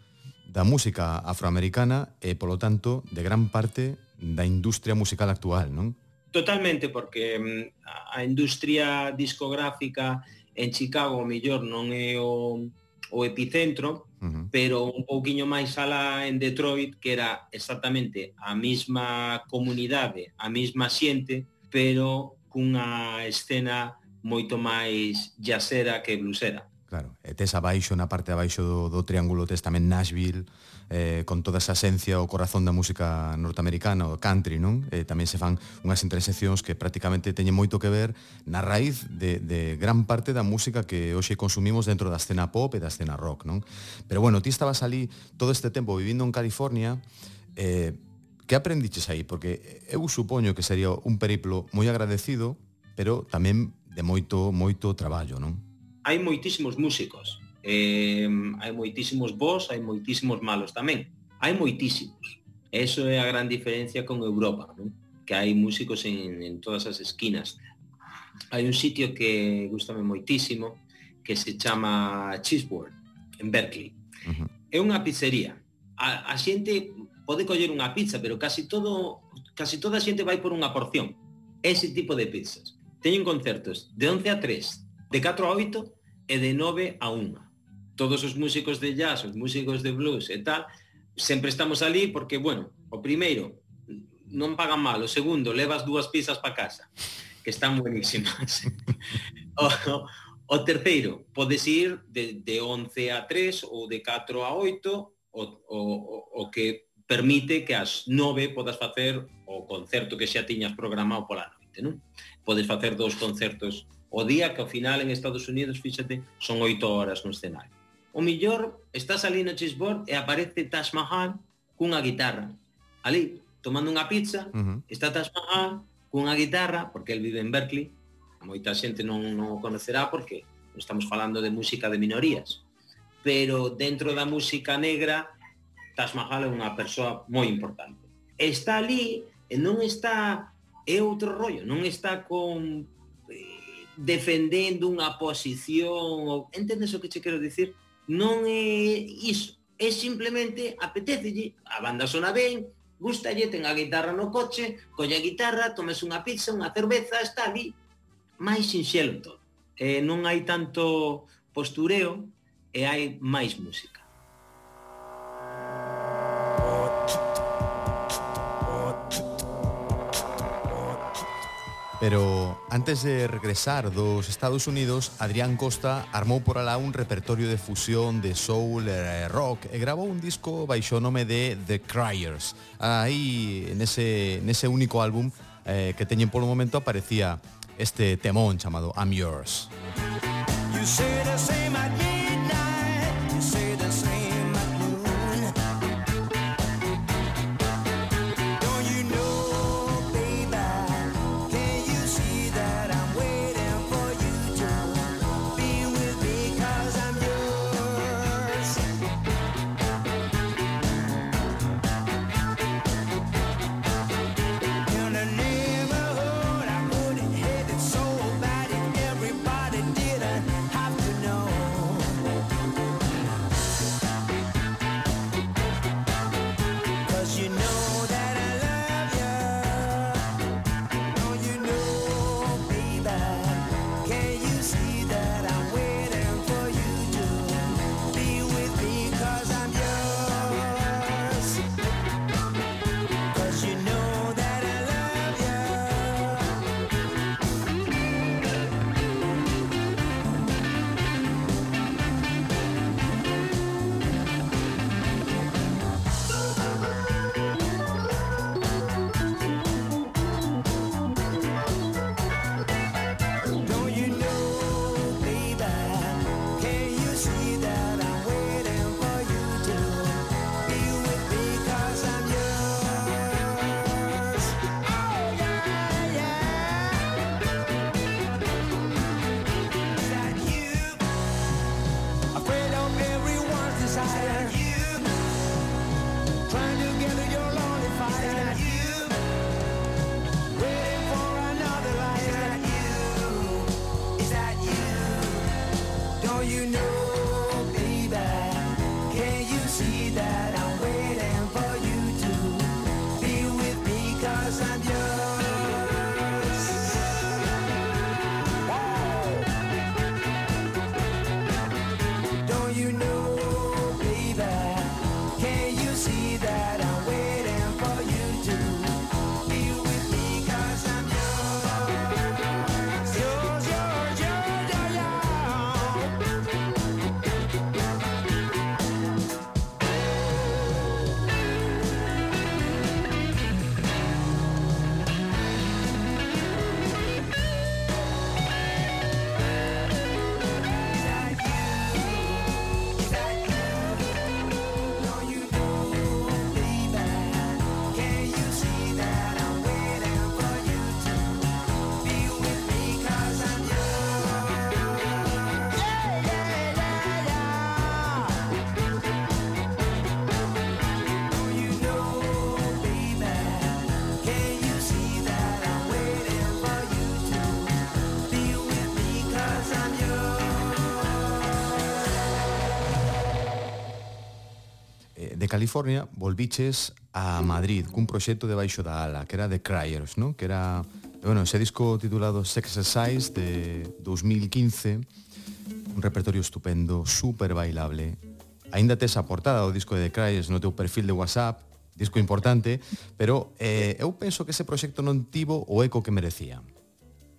da música afroamericana e, polo tanto, de gran parte da industria musical actual, non? Totalmente, porque mm, a industria discográfica en Chicago, o mellor, non é o, o epicentro, -huh. pero un pouquiño máis alá en Detroit, que era exactamente a mesma comunidade, a mesma xente, pero cunha escena moito máis jazzera que blusera. Claro, e tes abaixo, na parte abaixo do, do Triángulo, tes tamén Nashville, eh, con toda esa esencia o corazón da música norteamericana o country, non? Eh, tamén se fan unhas interseccións que prácticamente teñen moito que ver na raíz de, de gran parte da música que hoxe consumimos dentro da escena pop e da escena rock, non? Pero bueno, ti estabas ali todo este tempo vivindo en California, eh, que aprendiches aí? Porque eu supoño que sería un periplo moi agradecido, pero tamén de moito moito traballo, non? Hai moitísimos músicos eh, hai moitísimos bons, hai moitísimos malos tamén. Hai moitísimos. Eso é a gran diferencia con Europa, non? que hai músicos en, en todas as esquinas. Hai un sitio que gustame moitísimo, que se chama Cheeseboard, en Berkeley. Uh -huh. É unha pizzería. A, a xente pode coller unha pizza, pero casi todo casi toda a xente vai por unha porción. Ese tipo de pizzas. Teñen concertos de 11 a 3, de 4 a 8 e de 9 a 1 todos os músicos de jazz, os músicos de blues e tal, sempre estamos ali porque, bueno, o primeiro, non pagan mal, o segundo, levas dúas pizzas para casa, que están buenísimas. o, o, o terceiro, podes ir de, de 11 a 3 ou de 4 a 8, o, o, o que permite que ás 9 podas facer o concerto que xa tiñas programado pola noite, non? Podes facer dous concertos o día que ao final en Estados Unidos, fíxate, son 8 horas no escenario o millor estás ali no chessboard e aparece Taj Mahal cunha guitarra. Ali, tomando unha pizza, uh -huh. está Taj Mahal cunha guitarra, porque el vive en Berkeley, a moita xente non, non o conocerá porque estamos falando de música de minorías. Pero dentro da música negra, Taj Mahal é unha persoa moi importante. Está ali e non está é outro rollo, non está con eh, defendendo unha posición, entendes o que che quero dicir? non é iso, é simplemente apetecelle, a banda sona ben, gustalle, ten a guitarra no coche, colle a guitarra, tomes unha pizza, unha cerveza, está ali, máis sinxelo todo. Eh, non hai tanto postureo e hai máis música. Pero antes de regresar dos Estados Unidos, Adrián Costa armou por alá un repertorio de fusión de soul e rock eh, e grabou un disco baixo nome de The Criers. Aí, nese, nese único álbum eh, que teñen polo momento, aparecía este temón chamado I'm Yours. You say the same at midnight, you say de California volviches a Madrid cun proxecto de baixo da ala, que era The Cryers, no? que era bueno, ese disco titulado Sex Exercise de 2015, un repertorio estupendo, super bailable. Ainda tes a portada do disco de The Cryers no teu perfil de WhatsApp, disco importante, pero eh, eu penso que ese proxecto non tivo o eco que merecía.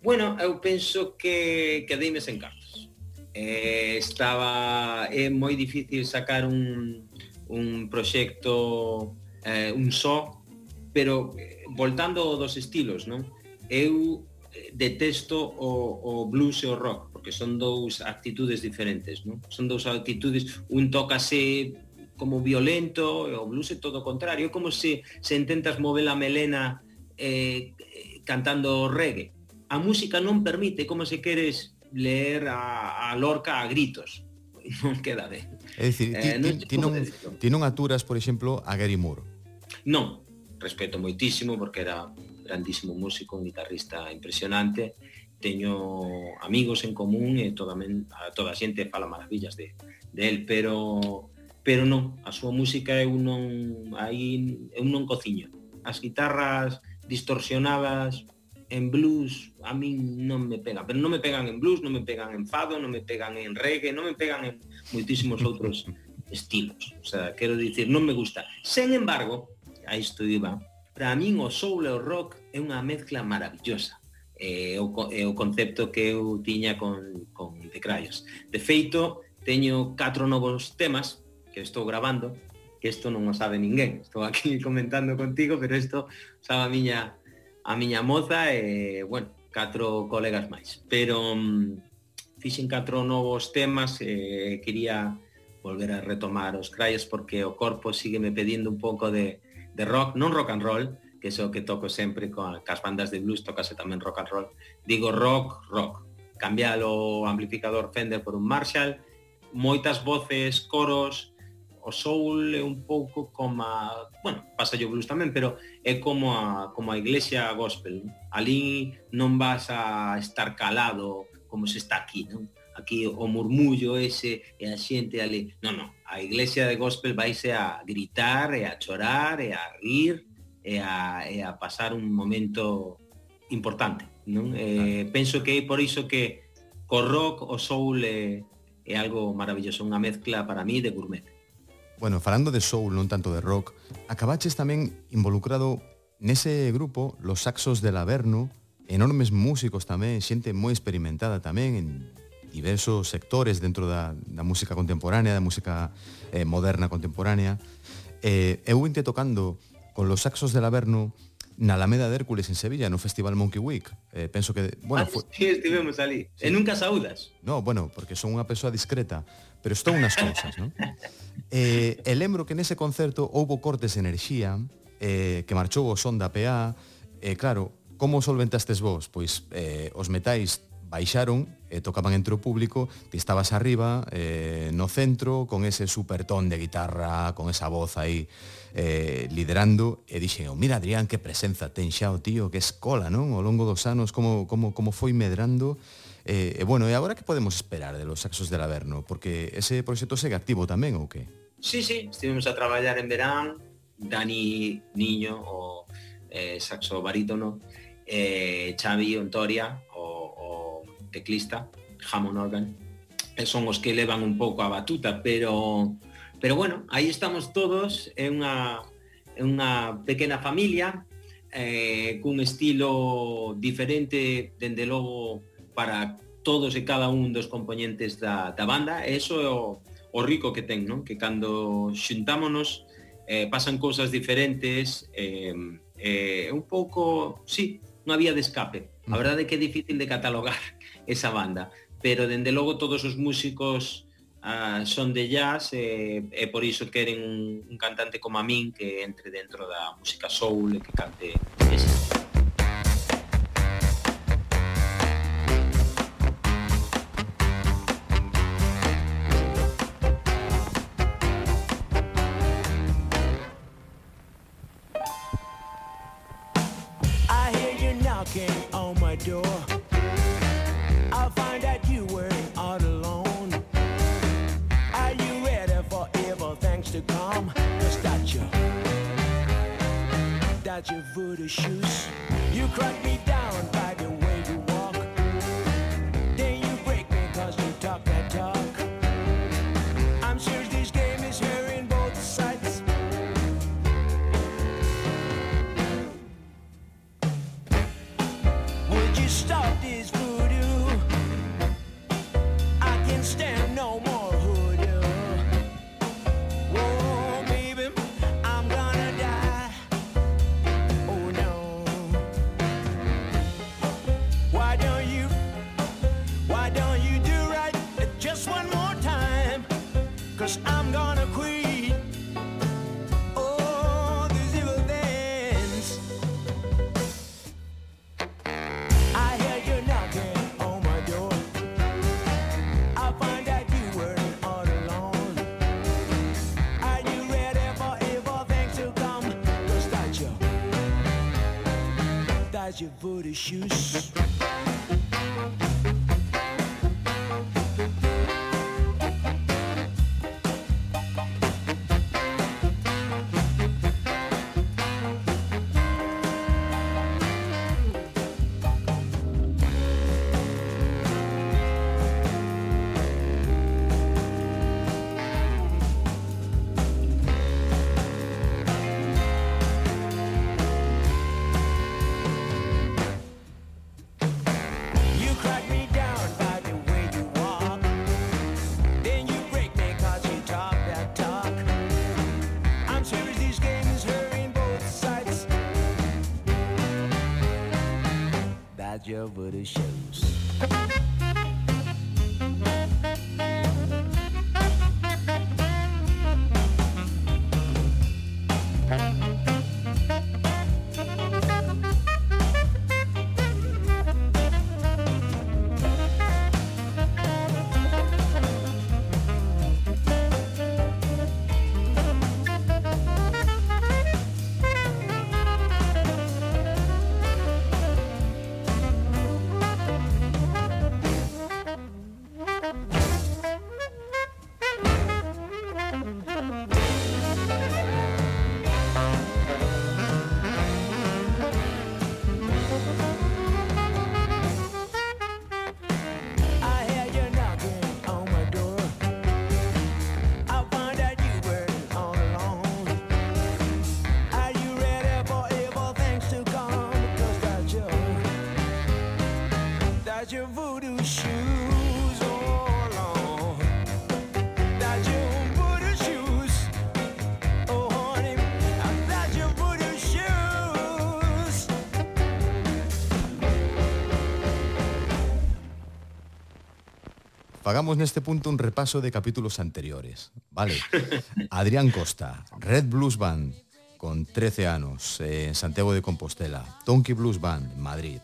Bueno, eu penso que que deime sen cartas. Eh, estaba é moi difícil sacar un un proxecto eh, un só, pero eh, voltando dos estilos, non? Eu eh, detesto o, o blues e o rock, porque son dous actitudes diferentes, non? Son dous actitudes, un tócase como violento, e o blues é todo o contrario, é como se, se intentas mover a melena eh, cantando reggae. A música non permite como se queres leer a, a Lorca a gritos, non queda ben. É dicir, ti, eh, ti, ti, non, ti non aturas, por exemplo, a Gary Moore? Non, respeto moitísimo porque era un grandísimo músico, un guitarrista impresionante, teño amigos en común e toda, men, a toda a xente fala maravillas de, de él, pero pero non, a súa música eu non aí eu non cociño. As guitarras distorsionadas en blues a mí non me pega, pero non me pegan en blues, non me pegan en fado, non me pegan en reggae, non me pegan en moitísimos outros estilos. O sea, quero dicir, non me gusta. Sen embargo, a isto iba, para min o soul e o rock é unha mezcla maravillosa. É o, é o concepto que eu tiña con, con The Cryos. De feito, teño catro novos temas que estou grabando, que isto non o sabe ninguén. Estou aquí comentando contigo, pero isto sabe a miña a miña moza e, bueno, catro colegas máis. Pero um, fixen catro novos temas e quería volver a retomar os crayos porque o corpo sigue me pedindo un pouco de, de rock, non rock and roll, que é o que toco sempre con cas bandas de blues, tocase tamén rock and roll. Digo rock, rock. Cambiar o amplificador Fender por un Marshall, moitas voces, coros, o soul é un pouco como a, bueno, pasa o blues tamén, pero é como a como a iglesia gospel. Alí non vas a estar calado como se está aquí, non? Aquí o murmullo ese e a xente ali, non, non, a iglesia de gospel vaise a gritar e a chorar e a rir e a, e a pasar un momento importante, non? Eh, penso que é por iso que co rock o soul é, é algo maravilloso, unha mezcla para mí de gourmet bueno, falando de soul, non tanto de rock, acabaches tamén involucrado nese grupo Los Saxos del Averno, enormes músicos tamén, xente moi experimentada tamén en diversos sectores dentro da, da música contemporánea, da música eh, moderna contemporánea. Eh, eu vinte tocando con Los Saxos del Averno na Alameda de Hércules en Sevilla, no Festival Monkey Week. Eh, penso que, bueno, ah, fue... sí, estivemos ali. Sí. E nunca saúdas. No, bueno, porque son unha persoa discreta, pero estou unas cousas, non? Eh, e lembro que nese concerto houbo cortes de enerxía, eh, que marchou o son da PA, e eh, claro, como solventastes vos? Pois eh, os metais baixaron e eh, tocaban entre o público, ti estabas arriba, eh, no centro, con ese supertón de guitarra, con esa voz aí eh, liderando, e dixen, oh, mira Adrián, que presenza ten xa o tío, que escola, non? Ao longo dos anos, como, como, como foi medrando, E, e bueno, e agora que podemos esperar de los Saxos del Averno? Porque ese proxecto segue activo tamén ou que? Sí, sí, estivemos a traballar en verán, Dani Niño, o eh, saxo barítono, eh, Xavi Ontoria, o, o teclista, Hammond Organ, e son os que levan un pouco a batuta, pero pero bueno, aí estamos todos, é unha, é unha pequena familia, eh, cun estilo diferente, dende logo, para todos e cada un dos componentes da, da banda e iso é o, o rico que ten, non? que cando xuntámonos eh, pasan cousas diferentes eh, eh, un pouco, sí, non había de escape a mm. verdade é que é difícil de catalogar esa banda pero dende logo todos os músicos ah, son de jazz e, e por iso queren un, un cantante como a min que entre dentro da música soul e que cante ese. Your voodoo shoes. You crack me down Put his shoes. Fagamos neste punto un repaso de capítulos anteriores. Vale. Adrián Costa, Red Blues Band, con 13 anos, en Santiago de Compostela. Donkey Blues Band, Madrid.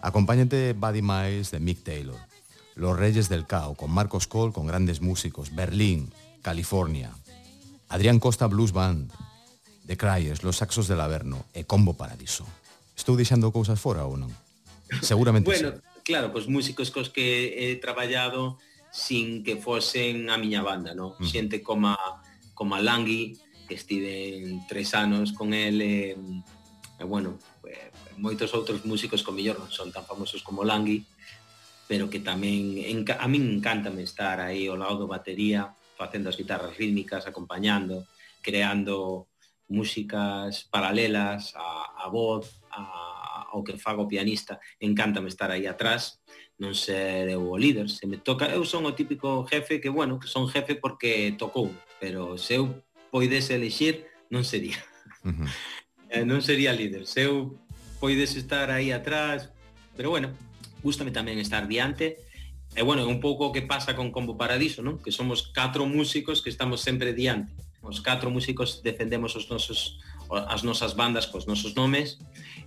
Acompáñate de Buddy Miles de Mick Taylor. Los Reyes del Cao, con Marcos Cole, con grandes músicos. Berlín, California. Adrián Costa Blues Band, The Cryers, Los Saxos del Averno e Combo Paradiso. Estou deixando cousas fora ou non? Seguramente bueno, sí. claro, pois músicos cos que he traballado sin que fosen a miña banda, no? Mm. Xente como a, como a Langui, que estive tres anos con el, e, e bueno, pues, moitos outros músicos con mellor non son tan famosos como Langui, pero que tamén enca a min encántame estar aí ao lado do batería, facendo as guitarras rítmicas, acompañando, creando músicas paralelas a, a voz, a, ao que fago pianista, encántame estar aí atrás non ser eu o líder, se me toca, eu son o típico jefe que, bueno, que son jefe porque tocou, pero se eu poidese elixir, non sería. Uh eh, -huh. non sería líder, se eu poides estar aí atrás, pero bueno, gustame tamén estar diante, e bueno, é un pouco o que pasa con Combo Paradiso, non? Que somos catro músicos que estamos sempre diante. Os catro músicos defendemos os nosos as nosas bandas cos nosos nomes.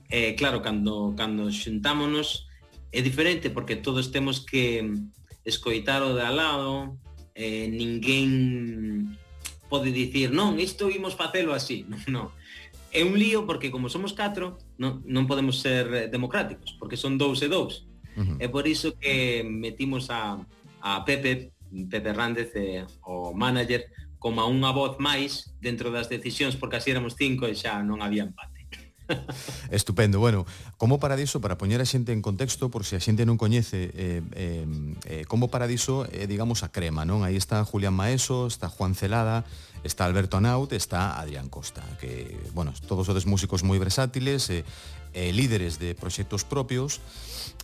Eh, claro, cando cando xuntámonos é diferente porque todos temos que escoitar o de al lado, eh, ninguén pode dicir, non, isto imos facelo así, non, non. É un lío porque como somos catro, non, non podemos ser democráticos, porque son dous e dous. Uh -huh. É por iso que metimos a, a Pepe, Pepe Rández, eh, o manager, como a unha voz máis dentro das decisións, porque así éramos cinco e xa non había empate. Estupendo. Bueno, como Paradiso, para poñer a xente en contexto, por se si a xente non coñece, eh, eh, eh, como Paradiso eh, digamos, a crema, non? Aí está Julián Maeso, está Juan Celada, está Alberto Anaut, está Adrián Costa, que, bueno, todos sodes músicos moi versátiles, eh, eh, líderes de proxectos propios,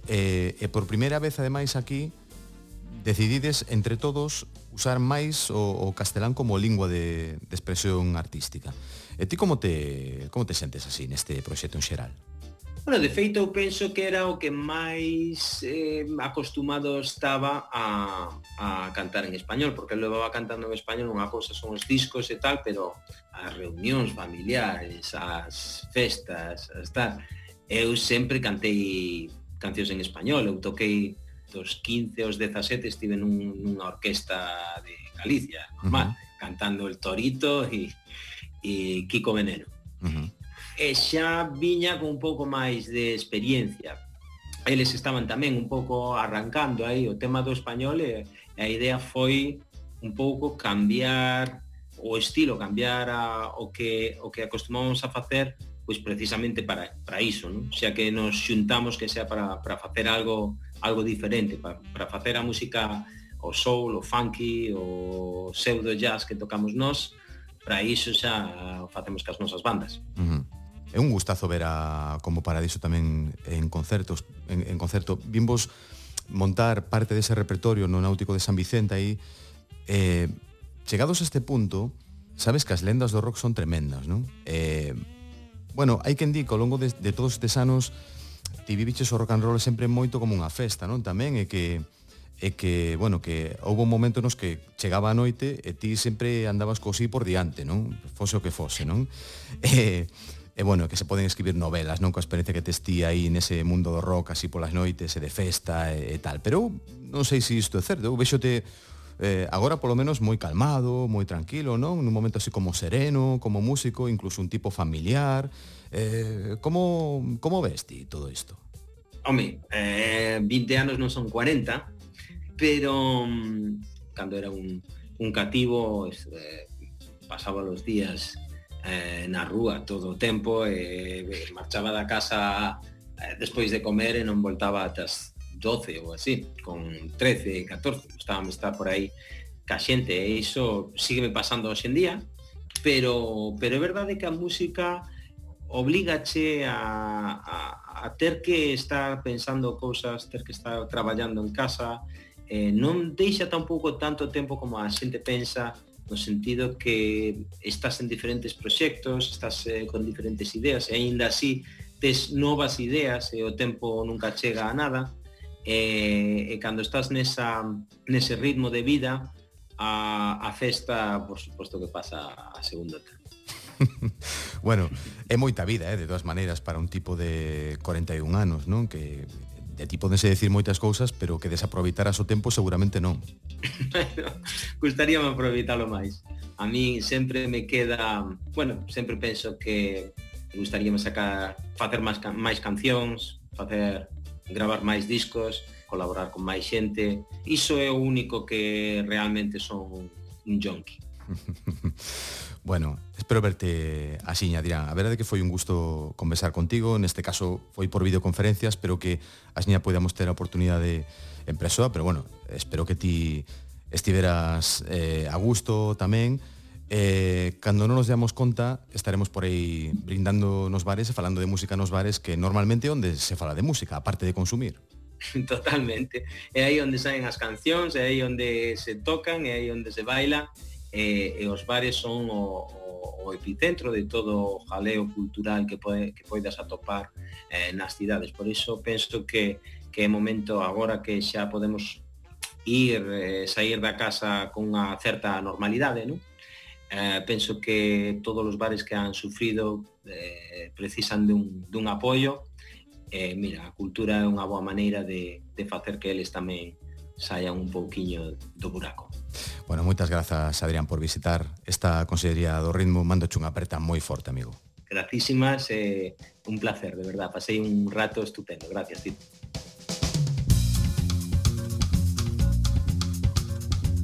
eh, e por primeira vez, ademais, aquí, decidides entre todos usar máis o, o castelán como lingua de, de expresión artística. E ti como te, como te sentes así neste proxecto en xeral? Bueno, de feito, eu penso que era o que máis eh, acostumado estaba a, a cantar en español, porque eu levaba cantando en español unha cousa son os discos e tal, pero as reunións familiares, as festas, as tal, eu sempre cantei cancións en español, eu toquei dos 15 aos 17 estive nun, nunha orquesta de Galicia, normal, uh -huh. cantando el torito e e Kiko Veneno. Uh -huh. E xa viña con un pouco máis de experiencia. Eles estaban tamén un pouco arrancando aí o tema do español eh, e a idea foi un pouco cambiar o estilo, cambiar a, o que o que acostumamos a facer pois precisamente para, para iso, non? xa que nos xuntamos que sea para, para facer algo algo diferente, para, para facer a música o soul, o funky, o pseudo jazz que tocamos nós, para iso xa o facemos cas nosas bandas. Uh -huh é un gustazo ver a como Paradiso tamén en concertos en, en concerto vimos montar parte dese repertorio no Náutico de San Vicente aí eh, chegados a este punto sabes que as lendas do rock son tremendas non? Eh, bueno, hai quen di que ao longo de, de todos estes anos ti viviches o rock and roll sempre moito como unha festa non? tamén é que é que, bueno, que houve un momento nos que chegaba a noite e ti sempre andabas cosí por diante, non? Fose o que fose, non? E, e bueno, que se poden escribir novelas, non? Coa experiencia que tes ti aí nese mundo do rock así polas noites e de festa e, e tal. Pero non sei se isto é certo, eu vexote eh, agora polo menos moi calmado, moi tranquilo, non? Nun momento así como sereno, como músico, incluso un tipo familiar. Eh, como, como ves ti todo isto? Home, eh, 20 anos non son 40, pero mm, cando era un, un cativo eh, pasaba os días eh, na rúa todo o tempo e eh, marchaba da casa eh, despois de comer e non voltaba ata as 12 ou así, con 13, 14, gustábame estar por aí ca xente e iso sígueme pasando hoxe en día, pero pero é verdade que a música obligache a, a, a ter que estar pensando cousas, ter que estar traballando en casa, eh, non deixa tampouco tanto tempo como a xente pensa no sentido que estás en diferentes proxectos, estás eh, con diferentes ideas e aínda así tes novas ideas e o tempo nunca chega a nada e, e cando estás nesa, nese ritmo de vida a, a festa por suposto que pasa a segundo tempo bueno, é moita vida, eh, de todas maneiras, para un tipo de 41 anos, non? Que de ti podense decir moitas cousas, pero que desaproveitaras o tempo seguramente non. bueno, gustaríame aproveitalo máis. A min sempre me queda, bueno, sempre penso que gustaríame sacar, facer máis, máis cancións, facer gravar máis discos, colaborar con máis xente. Iso é o único que realmente son un junkie. bueno, Espero verte así, Adrián. A verdade que foi un gusto conversar contigo, neste caso foi por videoconferencia, espero que axiña podamos ter a oportunidade en persoa, pero bueno, espero que ti estiveras eh, a gusto tamén. Eh, cando non nos damos conta, estaremos por aí brindando nos bares e falando de música nos bares, que normalmente onde se fala de música, aparte de consumir. Totalmente. É aí onde saen as cancións, é aí onde se tocan, é aí onde se baila, e, e os bares son o, o o epicentro de todo o jaleo cultural que, pode, que poidas atopar eh, nas cidades. Por iso penso que, que é momento agora que xa podemos ir, eh, sair da casa con unha certa normalidade, non? Eh, penso que todos os bares que han sufrido eh, precisan dun, dun apoio. Eh, mira, a cultura é unha boa maneira de, de facer que eles tamén saian un pouquiño do buraco. Bueno, moitas grazas, Adrián, por visitar esta consellería do ritmo. Mando unha aperta moi forte, amigo. Gracísimas, eh, un placer, de verdad. Pasei un rato estupendo. Gracias, Tito.